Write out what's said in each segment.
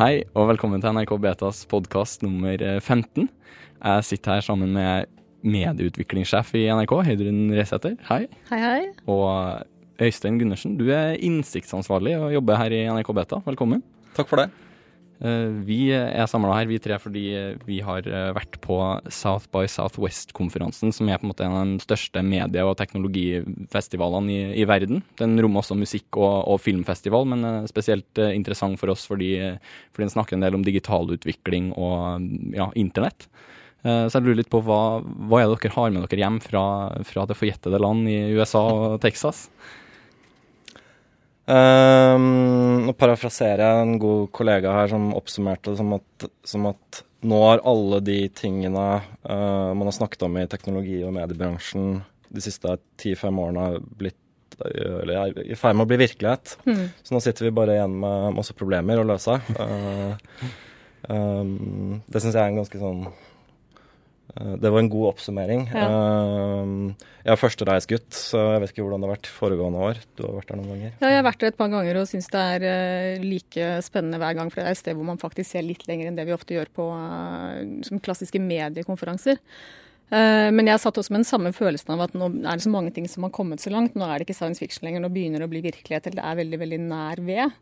Hei, og velkommen til NRK Betas podkast nummer 15. Jeg sitter her sammen med medieutviklingssjef i NRK, Heidrun Resæter. Hei. Hei, hei. Og Øystein Gundersen, du er innsiktsansvarlig og jobber her i NRK Beta. Velkommen. Takk for det. Eh, vi er samla her, vi tre, fordi vi har eh, vært på South by Southwest-konferansen, som er på en måte en av de største medie- og teknologifestivalene i, i verden. Den rommer også musikk- og, og, filmfestival, men spesielt eh, interessant for oss fordi, fordi den snakker en del om digitalutvikling og ja, internett. Så jeg lurer litt på hva, hva er det dere har med dere hjem fra, fra det forjettede land i USA og Texas? Um, nå parafraserer jeg en god kollega her som oppsummerte det som at, som at nå har alle de tingene uh, man har snakket om i teknologi- og mediebransjen de siste 10-5 årene blitt eller er i ferd med å bli virkelighet. Mm. Så nå sitter vi bare igjen med masse problemer å løse. Uh, um, det syns jeg er en ganske sånn Eh, det var en god oppsummering. Ja. Uh, jeg er førstereisgutt, så jeg vet ikke hvordan det har vært foregående år. Du har vært der noen ganger? Ja, jeg har vært der et par ganger og syns det er uh, like spennende hver gang. For det er et sted hvor man faktisk ser litt lenger enn det vi ofte gjør på som klassiske mediekonferanser. Men jeg satt også med den samme følelsen av at nå er det så mange ting som har kommet så langt. Nå er det ikke science fiction lenger, nå begynner det å bli virkelighet. Eller det er veldig, veldig nær ved.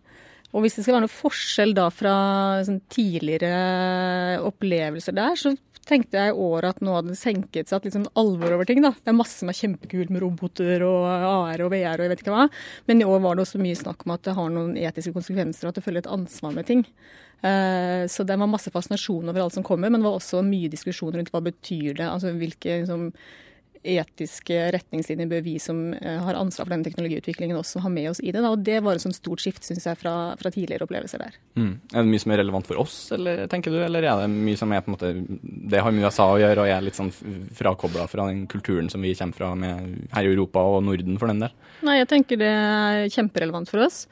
Og hvis det skal være noe forskjell da fra sånn, tidligere opplevelser der, så tenkte jeg i år at nå hadde det senket seg, at litt sånn alvor over ting. da. Det er masse som er kjempekult med roboter og AR og VR og jeg vet ikke hva. Men i år var det også mye snakk om at det har noen etiske konsekvenser, og at det følger et ansvar med ting. Uh, så det var masse fascinasjon over alt som kommer, men det var også mye diskusjon rundt hva betyr det. Altså hvilke liksom, etiske retningslinjer bør vi som eh, har ansvar for denne teknologiutviklingen også ha med oss i det. Da. Og det var et sånt stort skift synes jeg, fra, fra tidligere opplevelser der. Mm. Er det mye som er relevant for oss, eller, tenker du, eller er det mye som er på en måte Det har med USA å gjøre, og jeg er litt sånn frakobla fra den kulturen som vi kommer fra med, her i Europa og Norden for den del? Nei, jeg tenker det er kjemperelevant for oss.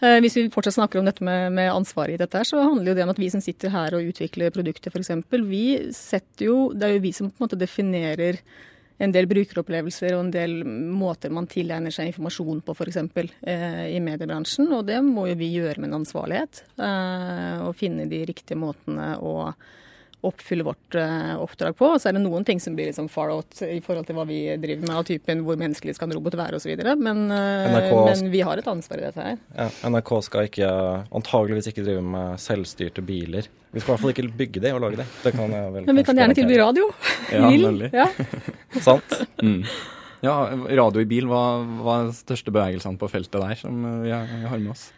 Eh, hvis vi fortsatt snakker om dette med, med ansvaret i dette, her, så handler jo det om at vi som sitter her og utvikler produkter f.eks., vi setter jo Det er jo vi som på en måte definerer en del brukeropplevelser og en del måter man tilegner seg informasjon på, f.eks. Eh, i mediebransjen. Og det må jo vi gjøre med en ansvarlighet. Eh, og finne de riktige måtene å oppfylle vårt eh, oppdrag på. Og så er det noen ting som blir liksom far out i forhold til hva vi driver med, av typen hvor menneskelig skal en robot være osv. Men, eh, men vi har et ansvar i dette her. Ja, NRK skal ikke, antageligvis ikke drive med selvstyrte biler. Vi skal i hvert fall ikke bygge det og lage det. det Men vi kan gjerne tilby radio. Ja, nemlig. Ja. Sant. Mm. Ja, radio i bil hva var de største bevegelsene på feltet der som vi har, med oss.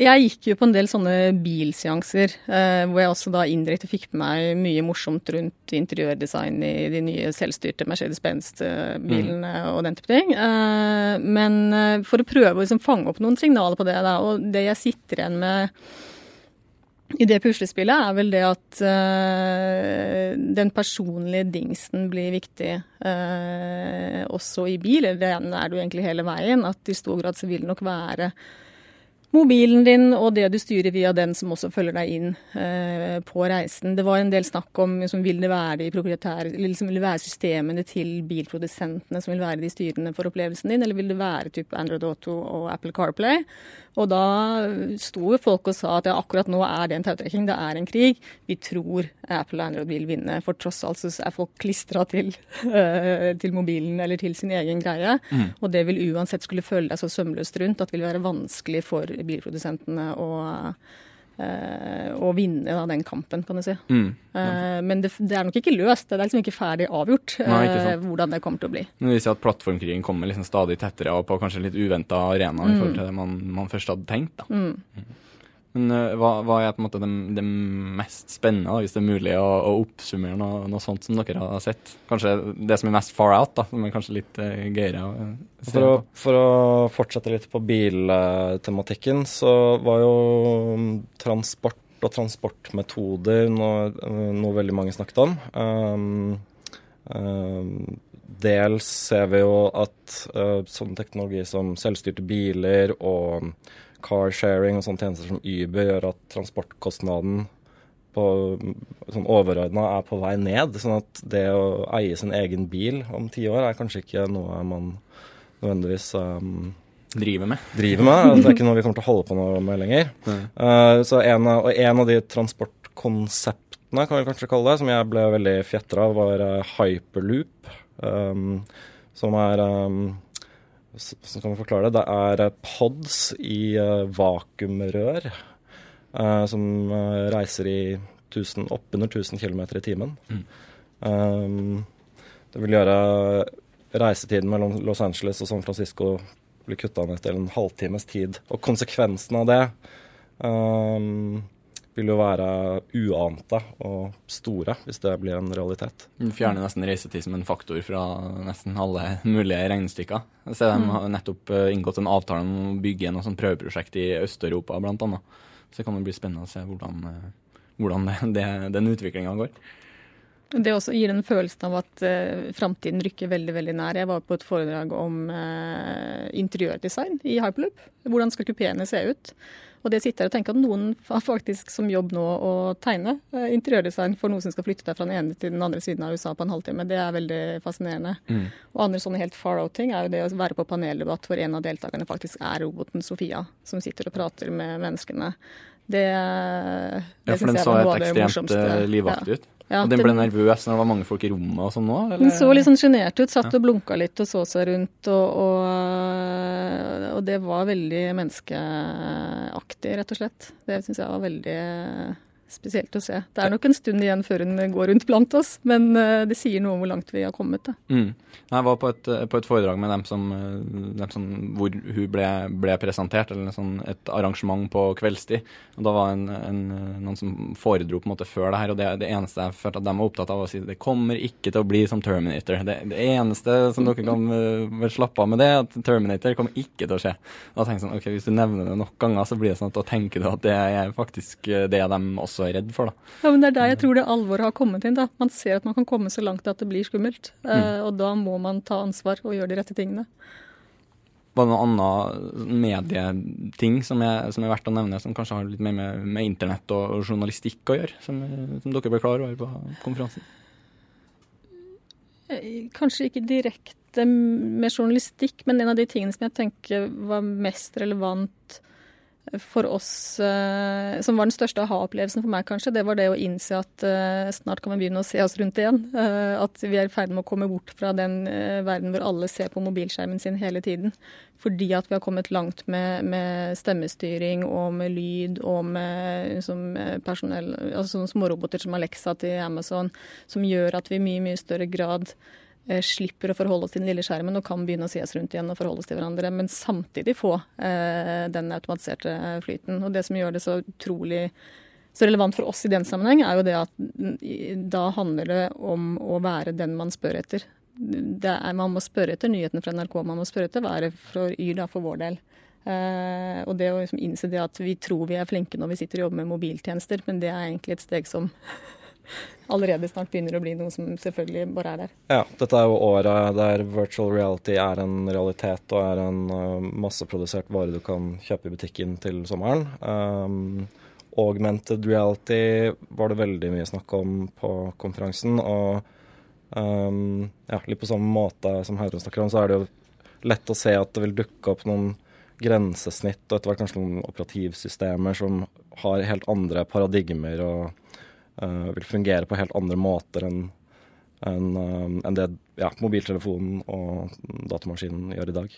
Jeg gikk jo på en del sånne bilseanser, eh, hvor jeg også da indirekte fikk med meg mye morsomt rundt interiørdesign i de nye selvstyrte Mercedes-Benz-bilene mm. og den type ting. Eh, men eh, for å prøve å liksom fange opp noen signaler på det, da, og det jeg sitter igjen med i det puslespillet, er vel det at uh, den personlige dingsen blir viktig uh, også i bil. Eller det er jo egentlig hele veien. At i stor grad så vil det nok være mobilen din og det du styrer via den som også følger deg inn eh, på reisen. Det var en del snakk om liksom, vil det være liksom, vil det være systemene til bilprodusentene som vil være de styrende for opplevelsen din, eller vil det være type Android Auto og Apple CarPlay? Og da sto folk og sa at ja, akkurat nå er det en tautrekking, det er en krig. Vi tror Apple og Android vil vinne, for tross alt så er folk klistra til, uh, til, mobilen eller til sin egen greie. Mm. Og det vil uansett skulle føle deg så sømløst rundt at det vil være vanskelig for bilprodusentene å Uh, å vinne da, den kampen, kan du si. Mm, ja. uh, men det, det, er nok ikke løst. Det er liksom ikke ferdig avgjort Nei, ikke hvordan det kommer til å bli. Men Vi ser at plattformkrigen kommer liksom stadig tettere og på kanskje litt uventa arena mm. i forhold til det man, man først hadde tenkt. da. Mm. Mm. Men uh, hva, hva, er på en måte det, det mest spennende, da, hvis det er mulig å, å oppsummere noe, noe, sånt som dere har sett? Kanskje det som er mest far out, da, som er kanskje litt uh, gøyere å se for å, for å fortsette litt på biltematikken, så var jo transport og transportmetoder noe, noe veldig mange snakket om. Um, um, dels ser vi jo at uh, sånn teknologi som selvstyrte biler og carsharing og sånne tjenester som Uber gjør at transportkostnaden på sånn overordna er på vei ned. Sånn at det å eie sin egen bil om ti år er kanskje ikke noe man nødvendigvis um, driver med. driver med. Altså, det er ikke noe vi kommer til å holde på noe med lenger. Uh, så en av, og en av de transportkonseptene, kan vi kanskje kalle det, som jeg ble veldig fjetra av, var uh, hyperloop. Um, som er um, Så kan man forklare det. Det er uh, pods i vakuumrør som reiser i 1000, oppunder 1000 km i timen. Mm. Um, det vil gjøre reisetiden mellom Los Angeles og San Francisco blir kutta ned til en halvtimes tid. Og konsekvensen av det um, vil jo være uante og store, hvis det blir en realitet. Du fjerner nesten reisetid som en faktor fra nesten alle mulige regnestykker. Ser de har nettopp eh, inngått en avtale om å bygge noe sånt prøveprosjekt i Øst-Europa, bl.a. Så det kan jo bli spennende å se hvordan, eh, hvordan det, det, den utviklinga går. Det også gir den følelsen av at uh, framtiden rykker veldig veldig nær. Jeg var på et foredrag om uh, interiørdesign i Hyperloop. Hvordan skal kupeene se ut? Og det sitter jeg og tenker at noen har faktisk som jobb nå å tegne uh, interiørdesign for noen som skal flytte deg fra den ene til den andre siden av USA på en halvtime. Det er veldig fascinerende. Mm. Og andre sånne helt far out-ting er jo det å være på paneldebatt hvor en av deltakerne faktisk er roboten Sofia, som sitter og prater med menneskene. Det, det ja, for den så et ekstremt livaktig ut. Ja, og den ble nervøs når det var mange folk i rommet og sånn nå? Den så litt sånn sjenert ut, satt og blunka litt og så seg rundt. Og, og, og det var veldig menneskeaktig, rett og slett. Det syns jeg var veldig spesielt å se. Det er nok en stund igjen før hun går rundt blant oss, men eh, det sier noe om hvor langt vi har kommet. Mm. Jeg var på et, på et, foredrag med dem som, dem som hvor hun ble, ble presentert, eller sånn, et arrangement på kveldstid. Og Da var en, en, noen som foredro på en måte før det her, og det, det eneste jeg følte at de var opptatt av, var å si det kommer ikke til å bli som Terminator. Det, det eneste som dere kan slappe av med, det er at Terminator kommer ikke til å skje. Da tenker jeg sånn, ok, Hvis du nevner det nok ganger, så blir det sånn at da tenker du at det er faktisk det de også også er redd for. Da. Ja, men Det er der jeg tror det alvoret har kommet inn. da. Man ser at man kan komme så langt at det blir skummelt. Mm. Uh, og da må man ta ansvar og gjøre de rette tingene. Var det noen annen medieting som er, som er, verdt å nevne, som kanskje har litt mer med, med internett og, og, journalistikk å gjøre, som, som dere ble klar over på konferansen? Eh, kanskje ikke direkte med journalistikk, men en av de tingene som jeg tenker var mest relevant for oss eh, som var den største aha-opplevelsen for meg, kanskje, det var det å innse at eh, snart kan vi begynne å se oss rundt igjen. Eh, at vi er i ferd med å komme bort fra den verden hvor alle ser på mobilskjermen sin hele tiden. Fordi at vi har kommet langt med, med stemmestyring og med lyd og med liksom, personell, altså småroboter som Alexa til Amazon, som gjør at vi i mye, mye større grad slipper å forholde oss til den lille skjermen og kan begynne å ses rundt igjen og forholde oss til hverandre, men samtidig få eh, den automatiserte flyten. Og det som gjør det så utrolig så relevant for oss i den sammenheng, er jo det at da handler det om å være den man spør etter. Er, man må spørre etter nyhetene fra NRK, man må spørre etter hva er det for Yr da, for vår del. Uh, og det å liksom innse det at vi tror vi er flinke når vi sitter og jobber med mobiltjenester, men det er egentlig et steg som allerede snart begynner å bli noe som selvfølgelig bare er der. Ja, dette er jo året der virtual reality er en realitet og er en uh, masseprodusert vare du kan kjøpe i butikken til sommeren. Um, augmented reality var det veldig mye snakk om på konferansen. Og um, ja, litt på samme måte som Heidrun snakker om, så er det jo lett å se at det vil dukke opp noen grensesnitt og etter hvert kanskje noen operativsystemer som har helt andre paradigmer og vil fungere på helt andre måter enn en, uh, en det ja, mobiltelefonen og datamaskinen gjør i dag.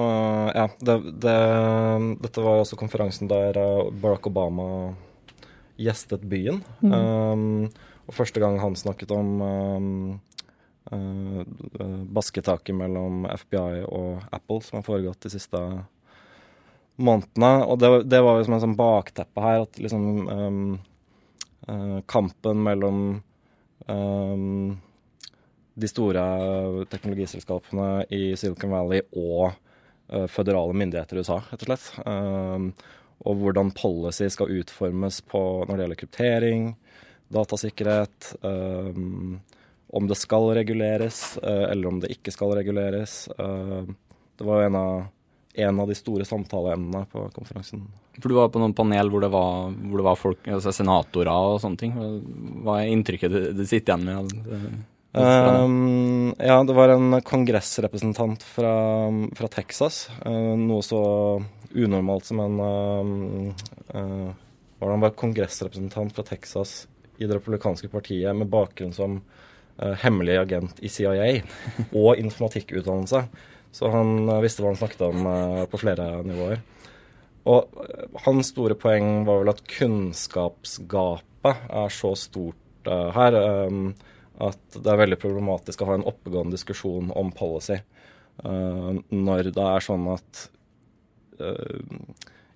Uh, ja, det, det, dette var også konferansen der Barack Obama gjestet byen. Mm. Um, og første gang han snakket om um, uh, basketaket mellom FBI og Apple, som har foregått de siste månedene. Og det, det var liksom en sånn bakteppe her, at liksom um, Eh, kampen mellom um, de store teknologiselskapene i Silicon Valley og uh, føderale myndigheter i USA, rett og slett. Og hvordan policy skal utformes når det gjelder kryptering, datasikkerhet, om det skal reguleres, eller om det ikke skal reguleres. Det var jo en av en av de store samtaleemnene på konferansen. For Du var på noen panel hvor det var, hvor det var folk, altså senatorer og sånne ting. Hva er inntrykket du, sitter igjen med? Um, ja, det var en kongressrepresentant fra, fra Texas. Uh, noe så unormalt som en uh, uh, Han var kongressrepresentant fra Texas i det republikanske partiet med bakgrunn som hemmelig agent i CIA og informatikkutdannelse. Så han visste hva han snakket om på flere nivåer. Og hans store poeng var vel at kunnskapsgapet er så stort her. At det er veldig problematisk å ha en oppegående diskusjon om policy når det er sånn at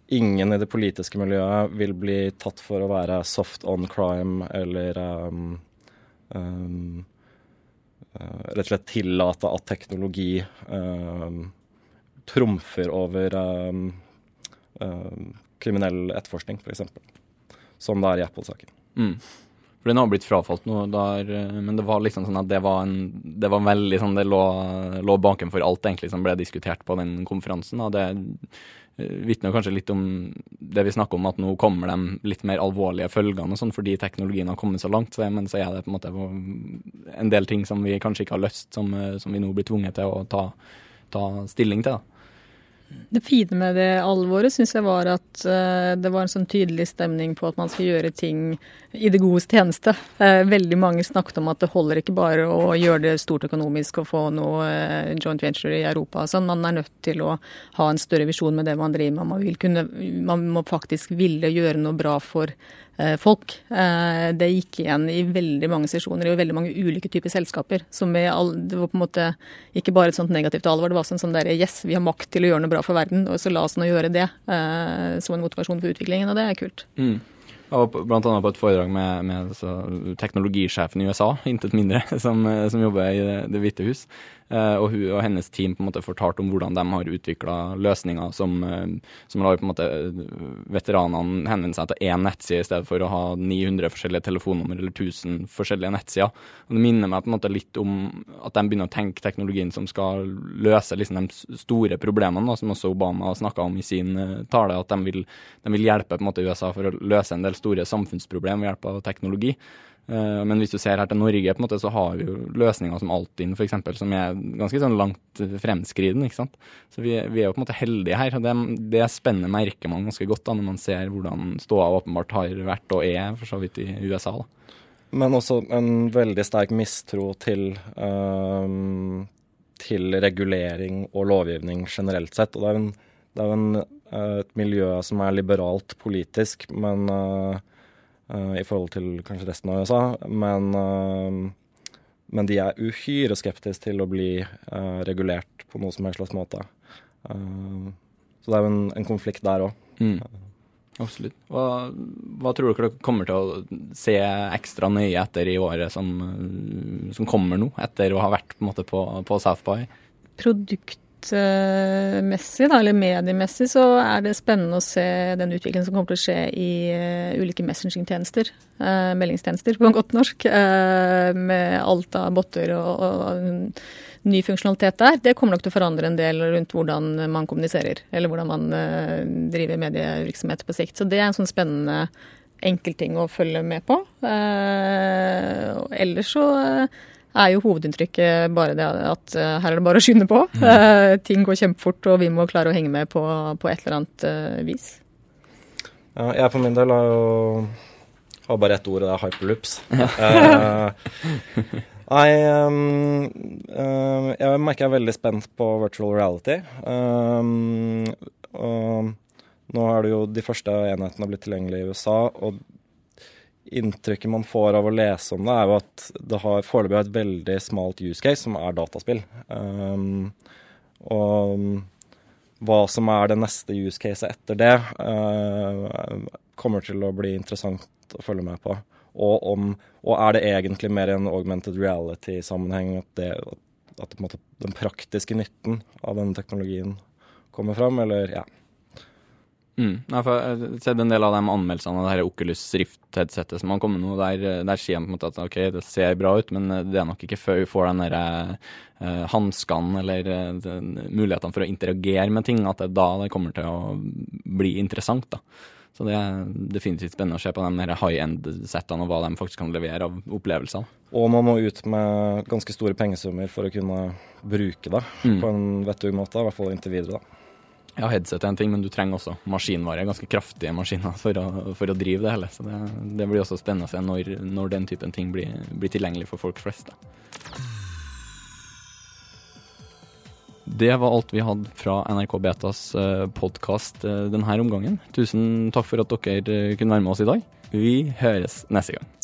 ingen i det politiske miljøet vil bli tatt for å være soft on crime eller um, um, rett og slett tillate at teknologi trumfer over kriminell etterforskning, f.eks. Som det er i Apple-saken. Mm. For den har blitt frafalt nå, der, eh, men det var liksom sånn at det var, en, det var veldig sånn Det lå, lå bakenfor alt egentlig som ble diskutert på den konferansen. og det eh, vitner kanskje litt om det vi snakker om, at nå kommer de litt mer alvorlige følgene sånn, fordi teknologien har kommet så langt. Men så er det på en måte en del ting som vi kanskje ikke har lyst, som, eh, som vi nå blir tvunget til å ta, ta stilling til. da. Det fine med det alvoret syns jeg var at uh, det var en sånn tydelig stemning på at man skal gjøre ting i det godes tjeneste. Uh, veldig mange snakket om at det holder ikke bare å gjøre det stort økonomisk og få noe uh, joint venture i Europa. Sånn. Man er nødt til å ha en større visjon med det man driver med. Man, kunne, man må faktisk ville gjøre noe bra for Eh, folk. Eh, det gikk igjen i veldig mange sesjoner i veldig mange ulike typer selskaper. Som all, det var på en måte ikke bare et sånt negativt alvor, det var sånn, sånn der yes, vi har makt til å gjøre noe bra for verden, og så la oss nå gjøre det eh, som en motivasjon for utviklingen, og det er kult. Mm. Jeg blant annet på et foredrag med, med teknologisjefen i USA, intet mindre, som, som jobber i Det, det hvite hus. Eh, og hun og hennes team på en måte fortalte om hvordan de har utvikla løsninger som, eh, som lar på en måte veteranene henvende seg til én nettside i stedet for å ha 900 forskjellige telefonnummer eller 1000 forskjellige nettsider. Det minner meg på en måte litt om at de begynner å tenke teknologien som skal løse liksom de store problemene, som også Obama snakka om i sin eh, tale, at de vil, de vil hjelpe på en måte USA for å løse en del store samfunnsproblemer ved hjelp av teknologi. Eh, men hvis du ser her til Norge, på en måte, så har vi jo løsninger som Altinn f.eks., som er ganske sånn langt fremskriden. ikke sant? Så vi, vi, er jo på en måte heldige her. og Det, det spennet merker man ganske godt da, når man ser hvordan ståa åpenbart har vært og er for så vidt i USA. da. Men også en veldig sterk mistro til, um, til regulering og lovgivning generelt sett. Og det er, en, eh, et miljø som er liberalt politisk, men uh, i forhold til kanskje resten av USA. Men, uh, men de er uhyre skeptiske til å bli uh, regulert på noe som helst slags måte. så det er jo en, en konflikt der òg. Mm. Absolutt. Hva, hva, tror dere dere kommer til å se ekstra nøye etter i året som, som kommer nå, etter å ha vært på, på, på South by? Produkt produktmessig, da, eller mediemessig, så er det spennende å se den utviklingen som kommer til å skje i uh, ulike messaging-tjenester. Uh, meldingstjenester, på godt norsk. Uh, med alt av botter og, og, ny funksjonalitet der. Det kommer nok til å forandre en del rundt hvordan man kommuniserer, eller hvordan man driver medievirksomhet på sikt. Så det er en sånn spennende enkeltting å følge med på. ellers så er jo hovedinntrykket bare det at uh, her er det bare å skynde på. Mm. Uh, ting går kjempefort, og vi må klare å henge med på, på et eller annet uh, vis. Ja, jeg for min del har jo har bare ett ord, og det er hyperloops. Nei, um, uh, jeg merker jeg er veldig spent på virtual reality. Um, og nå er det jo de første enhetene blitt tilgjengelige i USA, og inntrykket man får av å lese om det, er jo at det har foreløpig et veldig smalt use case, som er dataspill. Um, og hva som er det neste use caset etter det, uh, kommer til å bli interessant å følge med på. Og, om, og er det egentlig mer i en augmented reality-sammenheng at, det, at det, den praktiske nytten av denne teknologien kommer fram, eller ja. Mm. Ja, for Jeg har sett en del av de anmeldelsene av det her Oculus Rift-headsetet som har kommet nå. Der, der sier de på en måte at ok, det ser bra ut, men det er nok ikke før vi får den derre eh, hanskene eller den, mulighetene for å interagere med ting, at det er da det kommer til å bli interessant. da. Så det er definitivt spennende å se på de high end-settene og hva de faktisk kan levere av opplevelser. Og man må ut med ganske store pengesummer for å kunne bruke det mm. på en vettug måte, i hvert fall inntil videre. da. Ja, headset er en ting, men du trenger også maskinvare, ganske kraftige maskiner, for å, for å drive det hele. Så det, det, blir også spennende å se når, når den typen ting blir, blir tilgjengelig for folk flest. Da. Det var alt vi hadde fra NRK Betas eh, podkast eh, denne omgangen. Tusen takk for at dere eh, kunne være med oss i dag. Vi høres neste gang.